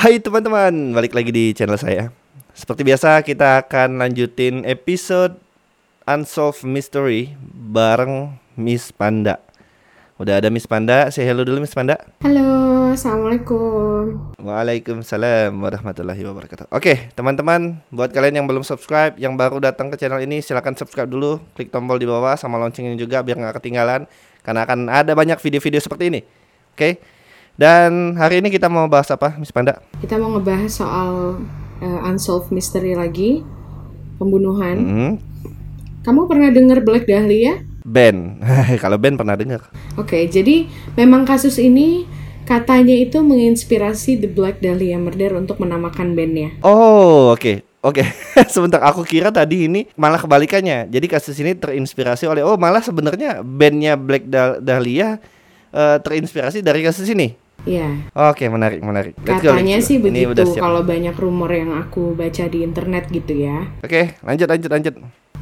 Hai teman-teman, balik lagi di channel saya. Seperti biasa kita akan lanjutin episode Unsolved Mystery bareng Miss Panda. Udah ada Miss Panda, saya hello dulu Miss Panda. Halo, assalamualaikum. Waalaikumsalam warahmatullahi wabarakatuh. Oke, teman-teman, buat kalian yang belum subscribe, yang baru datang ke channel ini, silahkan subscribe dulu, klik tombol di bawah sama loncengnya juga biar nggak ketinggalan, karena akan ada banyak video-video seperti ini. Oke, dan hari ini kita mau bahas apa, Miss Panda? Kita mau ngebahas soal uh, unsolved mystery lagi, pembunuhan. Hmm, Kamu pernah dengar Black Dahlia? Ben, kalau Ben pernah dengar. Oke, jadi memang kasus ini katanya itu menginspirasi The Black Dahlia Murder untuk menamakan bandnya. Oh, oke. Oke, sebentar aku kira tadi ini malah kebalikannya. Jadi kasus ini terinspirasi oleh oh malah sebenarnya bandnya Black Dah- Dahlia eh, terinspirasi dari kasus ini. Iya. Oke, menarik, menarik. Let's go, Katanya go. sih Ini udah begitu kalau banyak rumor yang aku baca di internet gitu ya. Oke, lanjut, lanjut, lanjut.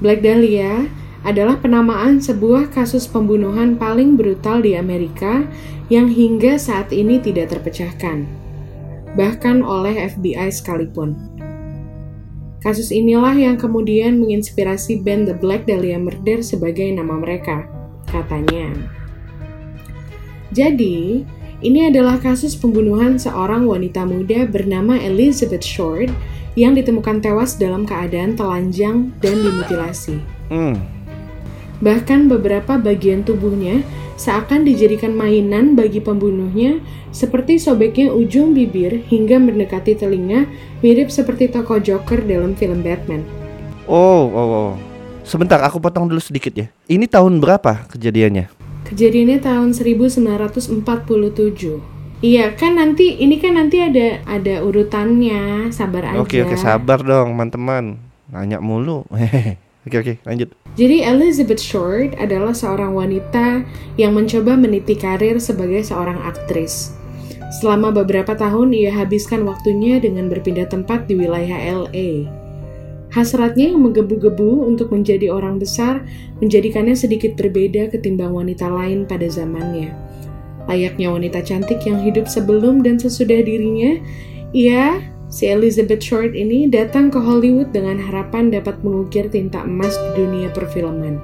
Black Dahlia adalah penamaan sebuah kasus pembunuhan paling brutal di Amerika yang hingga saat ini tidak terpecahkan, bahkan oleh FBI sekalipun. Kasus inilah yang kemudian menginspirasi band The Black Dahlia Murder sebagai nama mereka, katanya. Jadi, ini adalah kasus pembunuhan seorang wanita muda bernama Elizabeth Short yang ditemukan tewas dalam keadaan telanjang dan dimutilasi. Hmm. Bahkan beberapa bagian tubuhnya seakan dijadikan mainan bagi pembunuhnya seperti sobeknya ujung bibir hingga mendekati telinga mirip seperti tokoh Joker dalam film Batman. Oh, oh, oh. Sebentar, aku potong dulu sedikit ya. Ini tahun berapa kejadiannya? Kejadiannya tahun 1947. Iya kan nanti ini kan nanti ada ada urutannya, sabar aja. Oke, oke, sabar dong, teman-teman. Nanya mulu. Oke, oke, lanjut. Jadi Elizabeth Short adalah seorang wanita yang mencoba meniti karir sebagai seorang aktris. Selama beberapa tahun ia habiskan waktunya dengan berpindah tempat di wilayah LA. Hasratnya yang menggebu-gebu untuk menjadi orang besar menjadikannya sedikit berbeda ketimbang wanita lain pada zamannya. Layaknya wanita cantik yang hidup sebelum dan sesudah dirinya, ia Si Elizabeth Short ini datang ke Hollywood dengan harapan dapat mengukir tinta emas di dunia perfilman.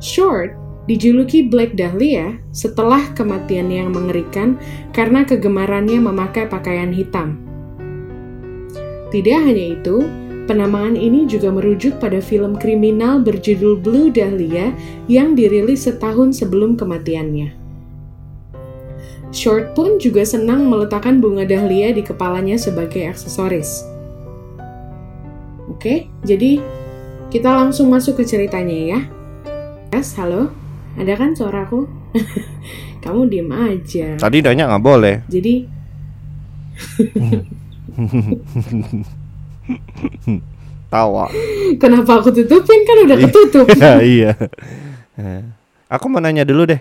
Short dijuluki Black Dahlia setelah kematiannya yang mengerikan karena kegemarannya memakai pakaian hitam. Tidak hanya itu, penamaan ini juga merujuk pada film kriminal berjudul Blue Dahlia yang dirilis setahun sebelum kematiannya. Short pun juga senang meletakkan bunga dahlia di kepalanya sebagai aksesoris. Oke, jadi kita langsung masuk ke ceritanya ya. Yes, halo? Ada kan suaraku? Kamu diem aja. Tadi nanya nggak boleh. Jadi, Tawa. kenapa aku tutupin? Kan udah ketutup. Ya, iya. Eh, Aku mau nanya dulu deh.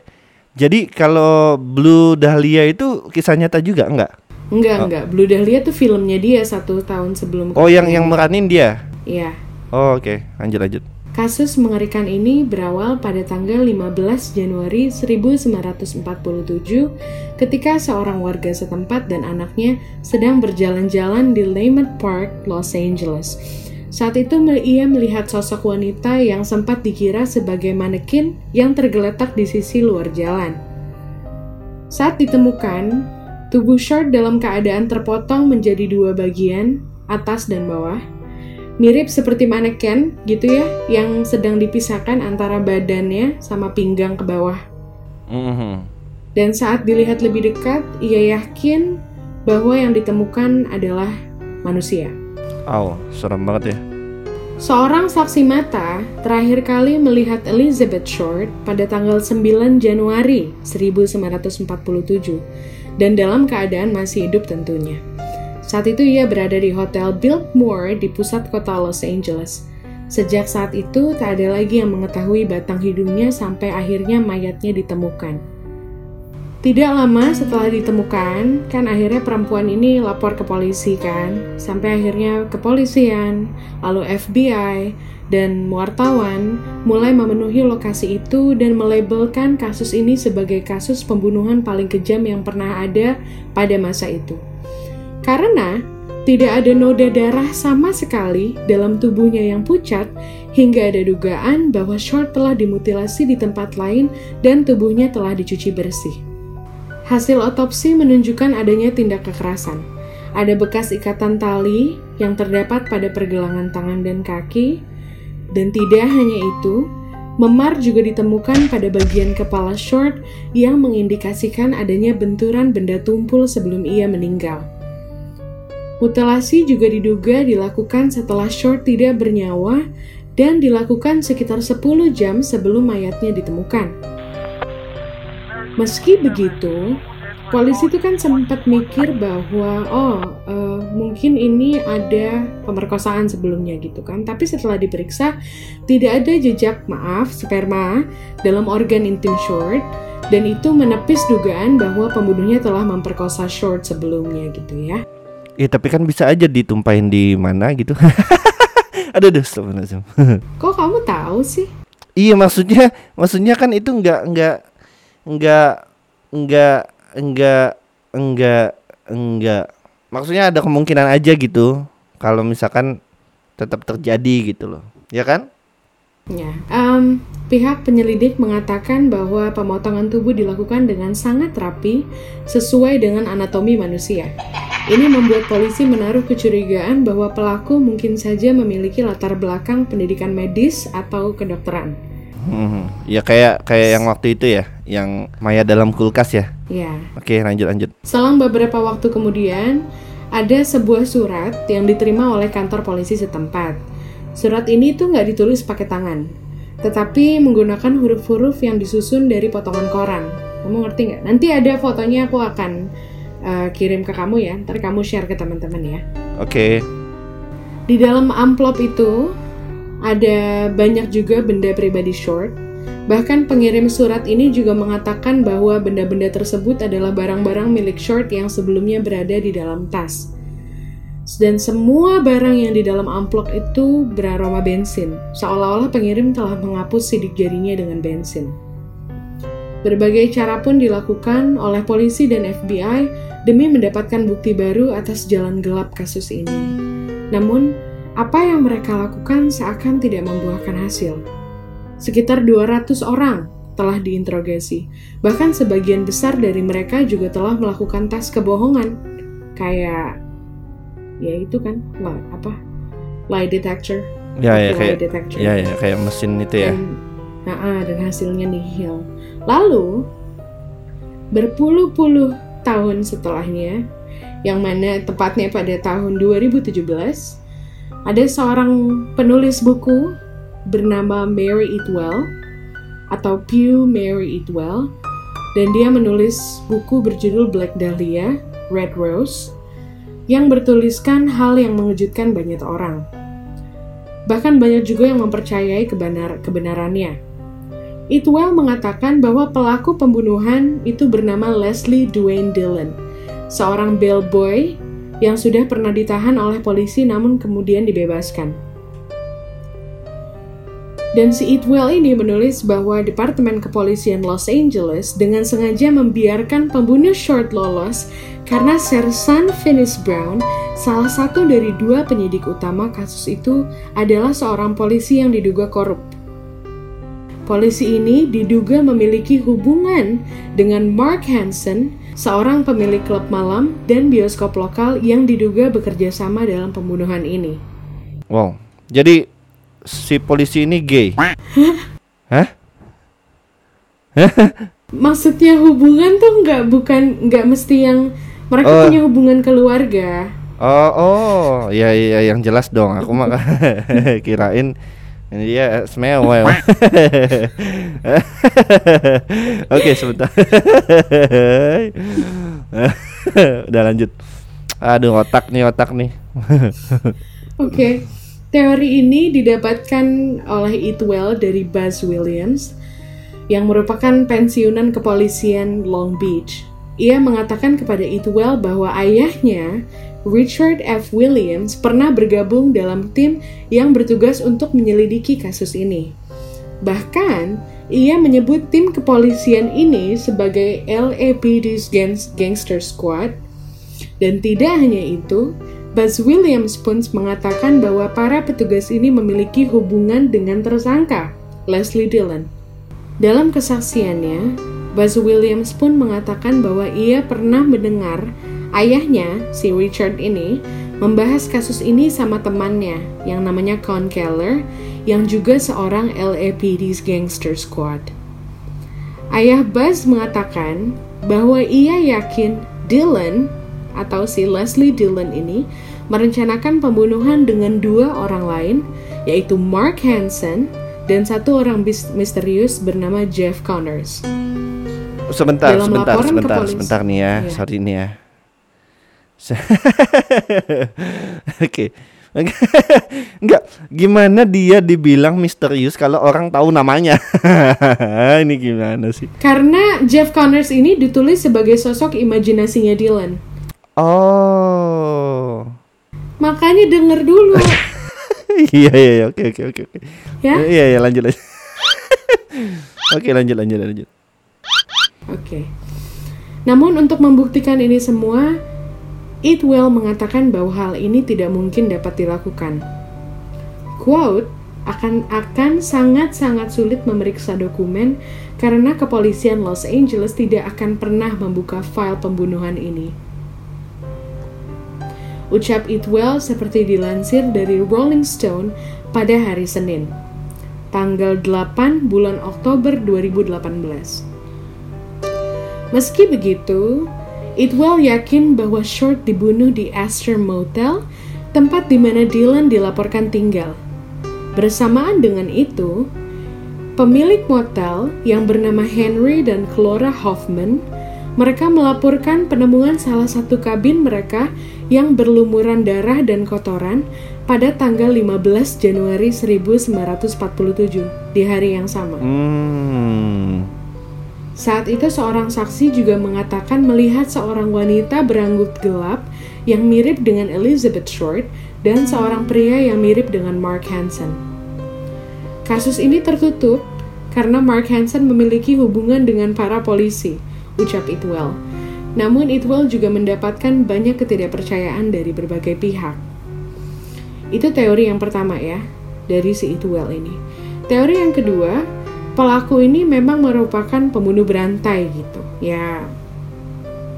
Jadi kalau Blue Dahlia itu kisah nyata juga enggak? Enggak, enggak. Blue Dahlia tuh filmnya dia satu tahun sebelum Oh, yang yang meranin dia. Iya. Oh, oke. Lanjut lanjut. Kasus mengerikan ini berawal pada tanggal 15 Januari 1947 ketika seorang warga setempat dan anaknya sedang berjalan-jalan di Lehman Park, Los Angeles. Saat itu ia melihat sosok wanita yang sempat dikira sebagai manekin yang tergeletak di sisi luar jalan. Saat ditemukan, tubuh Short dalam keadaan terpotong menjadi dua bagian, atas dan bawah, mirip seperti maneken gitu ya, yang sedang dipisahkan antara badannya sama pinggang ke bawah. Mhm. Dan saat dilihat lebih dekat, ia yakin bahwa yang ditemukan adalah manusia. Aw, serem banget ya. Seorang saksi mata terakhir kali melihat Elizabeth Short pada tanggal 9 Januari 1947 dan dalam keadaan masih hidup tentunya. Saat itu ia berada di Hotel Biltmore di pusat kota Los Angeles. Sejak saat itu tak ada lagi yang mengetahui batang hidungnya sampai akhirnya mayatnya ditemukan. Tidak lama setelah ditemukan, kan akhirnya perempuan ini lapor ke polisi kan, sampai akhirnya kepolisian, lalu FBI, dan wartawan mulai memenuhi lokasi itu dan melabelkan kasus ini sebagai kasus pembunuhan paling kejam yang pernah ada pada masa itu. Karena tidak ada noda darah sama sekali dalam tubuhnya yang pucat hingga ada dugaan bahwa Short telah dimutilasi di tempat lain dan tubuhnya telah dicuci bersih. Hasil otopsi menunjukkan adanya tindak kekerasan. Ada bekas ikatan tali yang terdapat pada pergelangan tangan dan kaki, dan tidak hanya itu, memar juga ditemukan pada bagian kepala Short yang mengindikasikan adanya benturan benda tumpul sebelum ia meninggal. Mutilasi juga diduga dilakukan setelah Short tidak bernyawa dan dilakukan sekitar 10 jam sebelum mayatnya ditemukan. Meski begitu, polisi itu kan sempat mikir bahwa oh uh, mungkin ini ada pemerkosaan sebelumnya gitu kan. Tapi setelah diperiksa tidak ada jejak maaf sperma dalam organ intim Short dan itu menepis dugaan bahwa pembunuhnya telah memperkosa Short sebelumnya gitu ya. Iya tapi kan bisa aja ditumpahin di mana gitu. Aduh, astagfirullahaladzim. Kok kamu tahu sih? iya maksudnya, maksudnya kan itu nggak nggak nggak nggak nggak nggak nggak. Maksudnya ada kemungkinan aja gitu. Kalau misalkan tetap terjadi gitu loh, ya kan? Ya, um, pihak penyelidik mengatakan bahwa pemotongan tubuh dilakukan dengan sangat rapi sesuai dengan anatomi manusia. Ini membuat polisi menaruh kecurigaan bahwa pelaku mungkin saja memiliki latar belakang pendidikan medis atau kedokteran. Hmm, ya kayak kayak yang waktu itu ya, yang mayat dalam kulkas ya. Ya. Oke, lanjut lanjut. Selang beberapa waktu kemudian, ada sebuah surat yang diterima oleh kantor polisi setempat. Surat ini tuh nggak ditulis pakai tangan, tetapi menggunakan huruf-huruf yang disusun dari potongan koran. Kamu ngerti nggak? Nanti ada fotonya aku akan uh, kirim ke kamu ya. Ntar kamu share ke teman-teman ya. Oke. Di dalam amplop itu ada banyak juga benda pribadi short. Bahkan pengirim surat ini juga mengatakan bahwa benda-benda tersebut adalah barang-barang milik short yang sebelumnya berada di dalam tas dan semua barang yang di dalam amplop itu beraroma bensin, seolah-olah pengirim telah menghapus sidik jarinya dengan bensin. Berbagai cara pun dilakukan oleh polisi dan FBI demi mendapatkan bukti baru atas jalan gelap kasus ini. Namun, apa yang mereka lakukan seakan tidak membuahkan hasil. Sekitar 200 orang telah diinterogasi. Bahkan sebagian besar dari mereka juga telah melakukan tes kebohongan, kayak ya itu kan lah apa lie detector. Ya ya kayak detector. ya ya kayak mesin itu ya. Dan, nah, dan hasilnya nihil. Lalu berpuluh-puluh tahun setelahnya yang mana tepatnya pada tahun 2017 ada seorang penulis buku bernama Mary Itwell atau Pew Mary Itwell dan dia menulis buku berjudul Black Dahlia, Red Rose yang bertuliskan hal yang mengejutkan banyak orang. Bahkan banyak juga yang mempercayai kebenar kebenarannya. Itwell mengatakan bahwa pelaku pembunuhan itu bernama Leslie Dwayne Dillon, seorang bellboy yang sudah pernah ditahan oleh polisi namun kemudian dibebaskan. Dan si Itwell ini menulis bahwa Departemen Kepolisian Los Angeles dengan sengaja membiarkan pembunuh Short lolos karena Sersan Finis Brown, salah satu dari dua penyidik utama kasus itu, adalah seorang polisi yang diduga korup. Polisi ini diduga memiliki hubungan dengan Mark Hansen, seorang pemilik klub malam dan bioskop lokal yang diduga bekerja sama dalam pembunuhan ini. Wow, jadi si polisi ini gay? Hah? Maksudnya hubungan tuh nggak bukan nggak mesti yang mereka oh. punya hubungan keluarga. Oh oh ya ya yang jelas dong aku mah kirain ini dia semewa. Oke sebentar. Udah lanjut. Aduh otak nih otak nih. Oke. Teori ini didapatkan oleh Itwell dari Buzz Williams yang merupakan pensiunan kepolisian Long Beach. Ia mengatakan kepada Itwell bahwa ayahnya, Richard F. Williams, pernah bergabung dalam tim yang bertugas untuk menyelidiki kasus ini. Bahkan, ia menyebut tim kepolisian ini sebagai LAPD's Gangster Squad Dan tidak hanya itu, Buzz Williams pun mengatakan bahwa para petugas ini memiliki hubungan dengan tersangka, Leslie Dillon. Dalam kesaksiannya, Buzz Williams pun mengatakan bahwa ia pernah mendengar ayahnya, si Richard ini, membahas kasus ini sama temannya yang namanya Con Keller, yang juga seorang LAPD's Gangster Squad. Ayah Buzz mengatakan bahwa ia yakin Dillon atau si Leslie Dillon ini merencanakan pembunuhan dengan dua orang lain, yaitu Mark Hansen dan satu orang misterius bernama Jeff Connors. Sebentar, Dalam sebentar, sebentar, sebentar nih ya, iya. sorry nih ya. Oke. Enggak, gimana dia dibilang misterius kalau orang tahu namanya? ini gimana sih? Karena Jeff Connors ini ditulis sebagai sosok imajinasinya Dylan. Oh. Makanya denger dulu. iya iya iya oke oke oke oke. Ya? Iya iya lanjut lanjut. oke lanjut lanjut lanjut. Oke. Namun untuk membuktikan ini semua, Itwell mengatakan bahwa hal ini tidak mungkin dapat dilakukan. Quote, akan akan sangat-sangat sulit memeriksa dokumen karena kepolisian Los Angeles tidak akan pernah membuka file pembunuhan ini. Ucap Itwell seperti dilansir dari Rolling Stone pada hari Senin, tanggal 8 bulan Oktober 2018. Meski begitu, Itwell yakin bahwa Short dibunuh di Astor Motel, tempat di mana Dylan dilaporkan tinggal. Bersamaan dengan itu, pemilik motel yang bernama Henry dan Clara Hoffman mereka melaporkan penemuan salah satu kabin mereka yang berlumuran darah dan kotoran pada tanggal 15 Januari 1947 di hari yang sama. Hmm. Saat itu seorang saksi juga mengatakan melihat seorang wanita beranggut gelap yang mirip dengan Elizabeth Short dan seorang pria yang mirip dengan Mark Hansen. Kasus ini tertutup karena Mark Hansen memiliki hubungan dengan para polisi ucap Itwell. Namun Itwell juga mendapatkan banyak ketidakpercayaan dari berbagai pihak. Itu teori yang pertama ya, dari si Itwell ini. Teori yang kedua, pelaku ini memang merupakan pembunuh berantai gitu. Ya,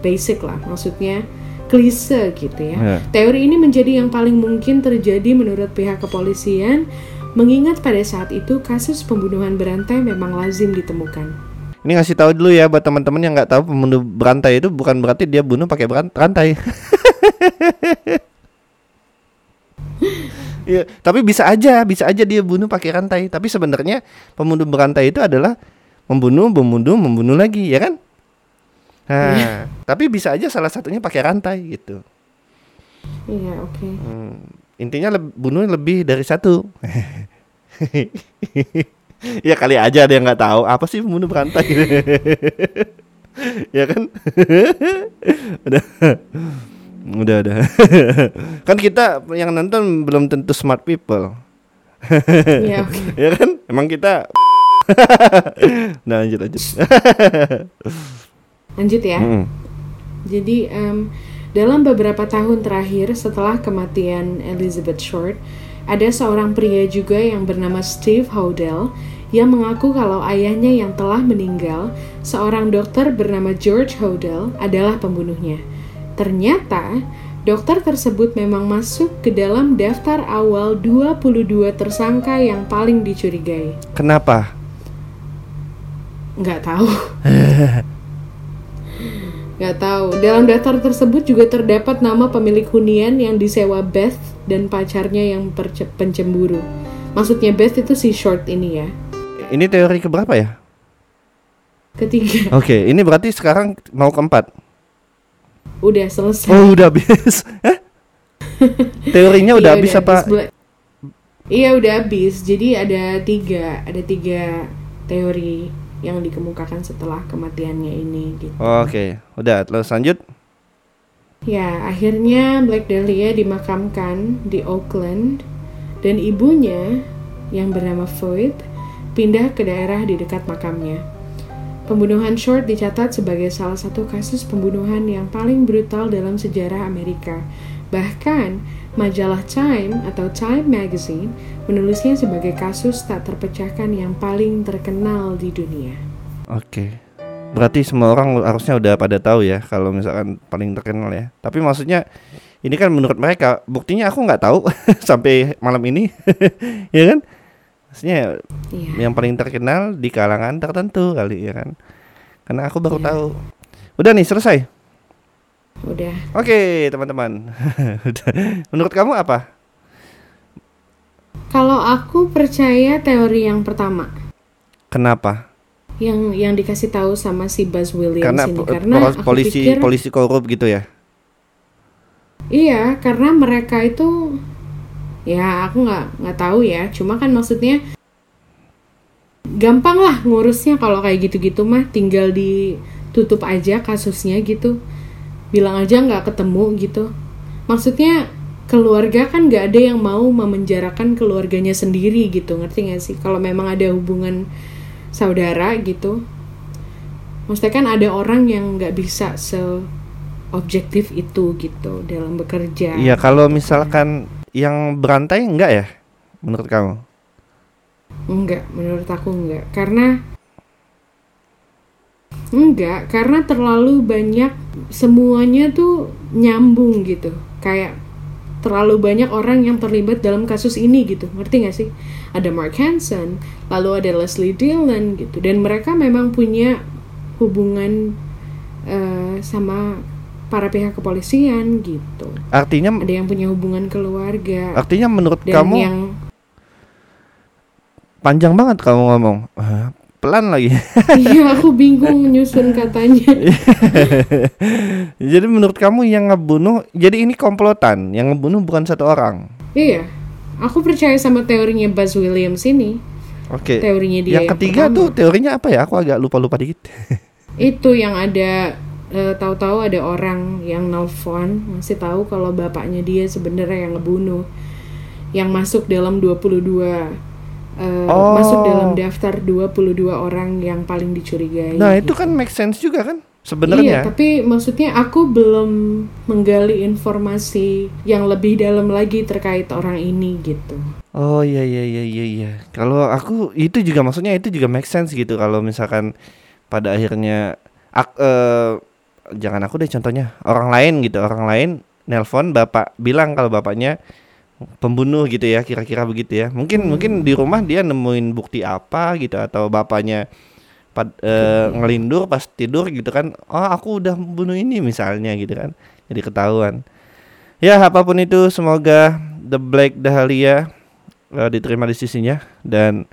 basic lah, maksudnya klise gitu ya. Yeah. Teori ini menjadi yang paling mungkin terjadi menurut pihak kepolisian, mengingat pada saat itu kasus pembunuhan berantai memang lazim ditemukan. Ini ngasih tahu dulu ya buat teman-teman yang nggak tahu pembunuh berantai itu bukan berarti dia bunuh pakai berantai. Iya, tapi bisa aja, bisa aja dia bunuh pakai rantai. Tapi sebenarnya pembunuh berantai itu adalah membunuh, membunuh, membunuh lagi, ya kan? Nah, iya. tapi bisa aja salah satunya pakai rantai gitu. Iya, oke. Okay. Hmm, intinya le bunuh lebih dari satu. ya kali aja ada yang nggak tahu. Apa sih pembunuh berantai? Ya kan? Udah. Udah udah. Kan kita yang nonton belum tentu smart people. Ya, ya kan? Emang kita nah lanjut lanjut. Lanjut ya. Mm. jadi um, dalam beberapa tahun terakhir setelah kematian Elizabeth Short ada seorang pria juga yang bernama Steve Hodel yang mengaku kalau ayahnya yang telah meninggal, seorang dokter bernama George Hodel, adalah pembunuhnya. Ternyata, dokter tersebut memang masuk ke dalam daftar awal 22 tersangka yang paling dicurigai. Kenapa? Nggak tahu. Nggak tahu. Dalam daftar tersebut juga terdapat nama pemilik hunian yang disewa Beth dan pacarnya yang pencemburu. Maksudnya Beth itu si short ini ya. Ini teori keberapa ya? Ketiga. Oke, okay, ini berarti sekarang mau keempat. Udah selesai. Oh, udah habis. Teorinya udah iya, habis apa? Iya, udah habis. Jadi ada tiga, ada tiga teori yang dikemukakan setelah kematiannya ini gitu. Oke, okay. udah terus lanjut. Ya, akhirnya Black Dahlia dimakamkan di Oakland dan ibunya yang bernama Floyd pindah ke daerah di dekat makamnya. Pembunuhan Short dicatat sebagai salah satu kasus pembunuhan yang paling brutal dalam sejarah Amerika. Bahkan, majalah Time atau Time Magazine menulisnya sebagai kasus tak terpecahkan yang paling terkenal di dunia. Oke. Berarti semua orang harusnya udah pada tahu ya kalau misalkan paling terkenal ya. Tapi maksudnya ini kan menurut mereka buktinya aku nggak tahu sampai malam ini, ya kan? Maksudnya Iya. yang paling terkenal di kalangan tertentu kali ya kan karena aku baru Iya. tahu udah nih selesai Udah. oke teman-teman Udah. menurut kamu apa Kalau aku percaya teori yang pertama, kenapa yang yang dikasih tahu sama si Buzz Williams karena ini po- karena aku polisi pikir polisi korup gitu ya iya karena mereka itu ya aku nggak nggak tahu ya. Cuma kan maksudnya gampang lah ngurusnya kalau kayak gitu-gitu mah. Tinggal ditutup aja kasusnya gitu. Bilang aja nggak ketemu gitu. Maksudnya keluarga kan nggak ada yang mau memenjarakan keluarganya sendiri gitu. Ngerti nggak sih? Kalau memang ada hubungan saudara gitu. Maksudnya kan ada orang yang nggak bisa se objektif itu gitu dalam bekerja. Iya kalau misalkan yang berantai enggak ya menurut kamu Enggak, menurut aku enggak. Karena enggak, karena terlalu banyak semuanya tuh nyambung gitu. Kayak terlalu banyak orang yang terlibat dalam kasus ini gitu. Ngerti gak sih? Ada Mark Hansen, lalu ada Leslie Dillon gitu. Dan mereka memang punya hubungan eh, sama para pihak kepolisian gitu. artinya Ada yang punya hubungan keluarga. artinya menurut Dan kamu yang panjang banget kamu ngomong pelan lagi Iya, aku bingung nyusun katanya. jadi menurut kamu yang ngebunuh jadi ini komplotan yang ngebunuh bukan satu orang iya, aku percaya sama teorinya Buzz Williams ini. oke Teorinya dia yang ketiga pertama. tuh teorinya apa ya aku agak lupa lupa dikit Itu yang ada eh, tahu-tahu ada orang yang nelfon masih tahu kalau bapaknya dia sebenarnya yang ngebunuh. Yang masuk dalam 22 eh, Oh. masuk dalam daftar 22 orang yang paling dicurigai. Nah itu gitu. kan make sense juga kan Iya, sebenarnya. tapi maksudnya aku belum menggali informasi yang lebih dalam lagi terkait orang ini gitu. Oh iya iya iya iya iya. Kalau aku itu juga maksudnya itu juga make sense gitu kalau misalkan pada akhirnya ak, eh, jangan aku deh contohnya. Orang lain gitu orang lain nelpon bapak bilang kalau bapaknya pembunuh gitu ya kira-kira begitu ya. Mungkin mungkin di rumah dia nemuin bukti apa gitu atau bapaknya pad, eh, ngelindur pas tidur gitu kan oh aku udah membunuh ini misalnya gitu kan. Jadi ketahuan. Ya apa pun itu semoga The Black Dahlia eh, diterima di sisinya. Dan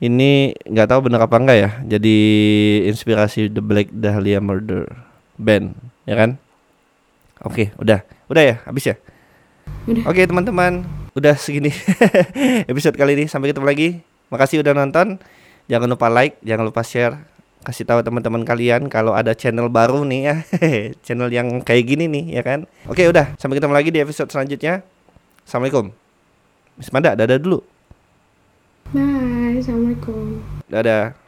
ini nggak tahu benar apa enggak ya jadi inspirasi The Black Dahlia Murder band ya kan? Oke udah. Udah ya? Habis ya? Oke teman-teman. Udah segini episode kali ini. Sampai ketemu lagi. Makasih udah nonton. Jangan lupa like jangan lupa share. Kasih tahu teman-teman kalian kalau ada channel baru nih ya. Channel yang kayak gini nih ya kan? Oke udah. Sampai ketemu lagi di episode selanjutnya. Assalamualaikum. Miss Manda dadah dulu. Bye, assalamualaikum. dadah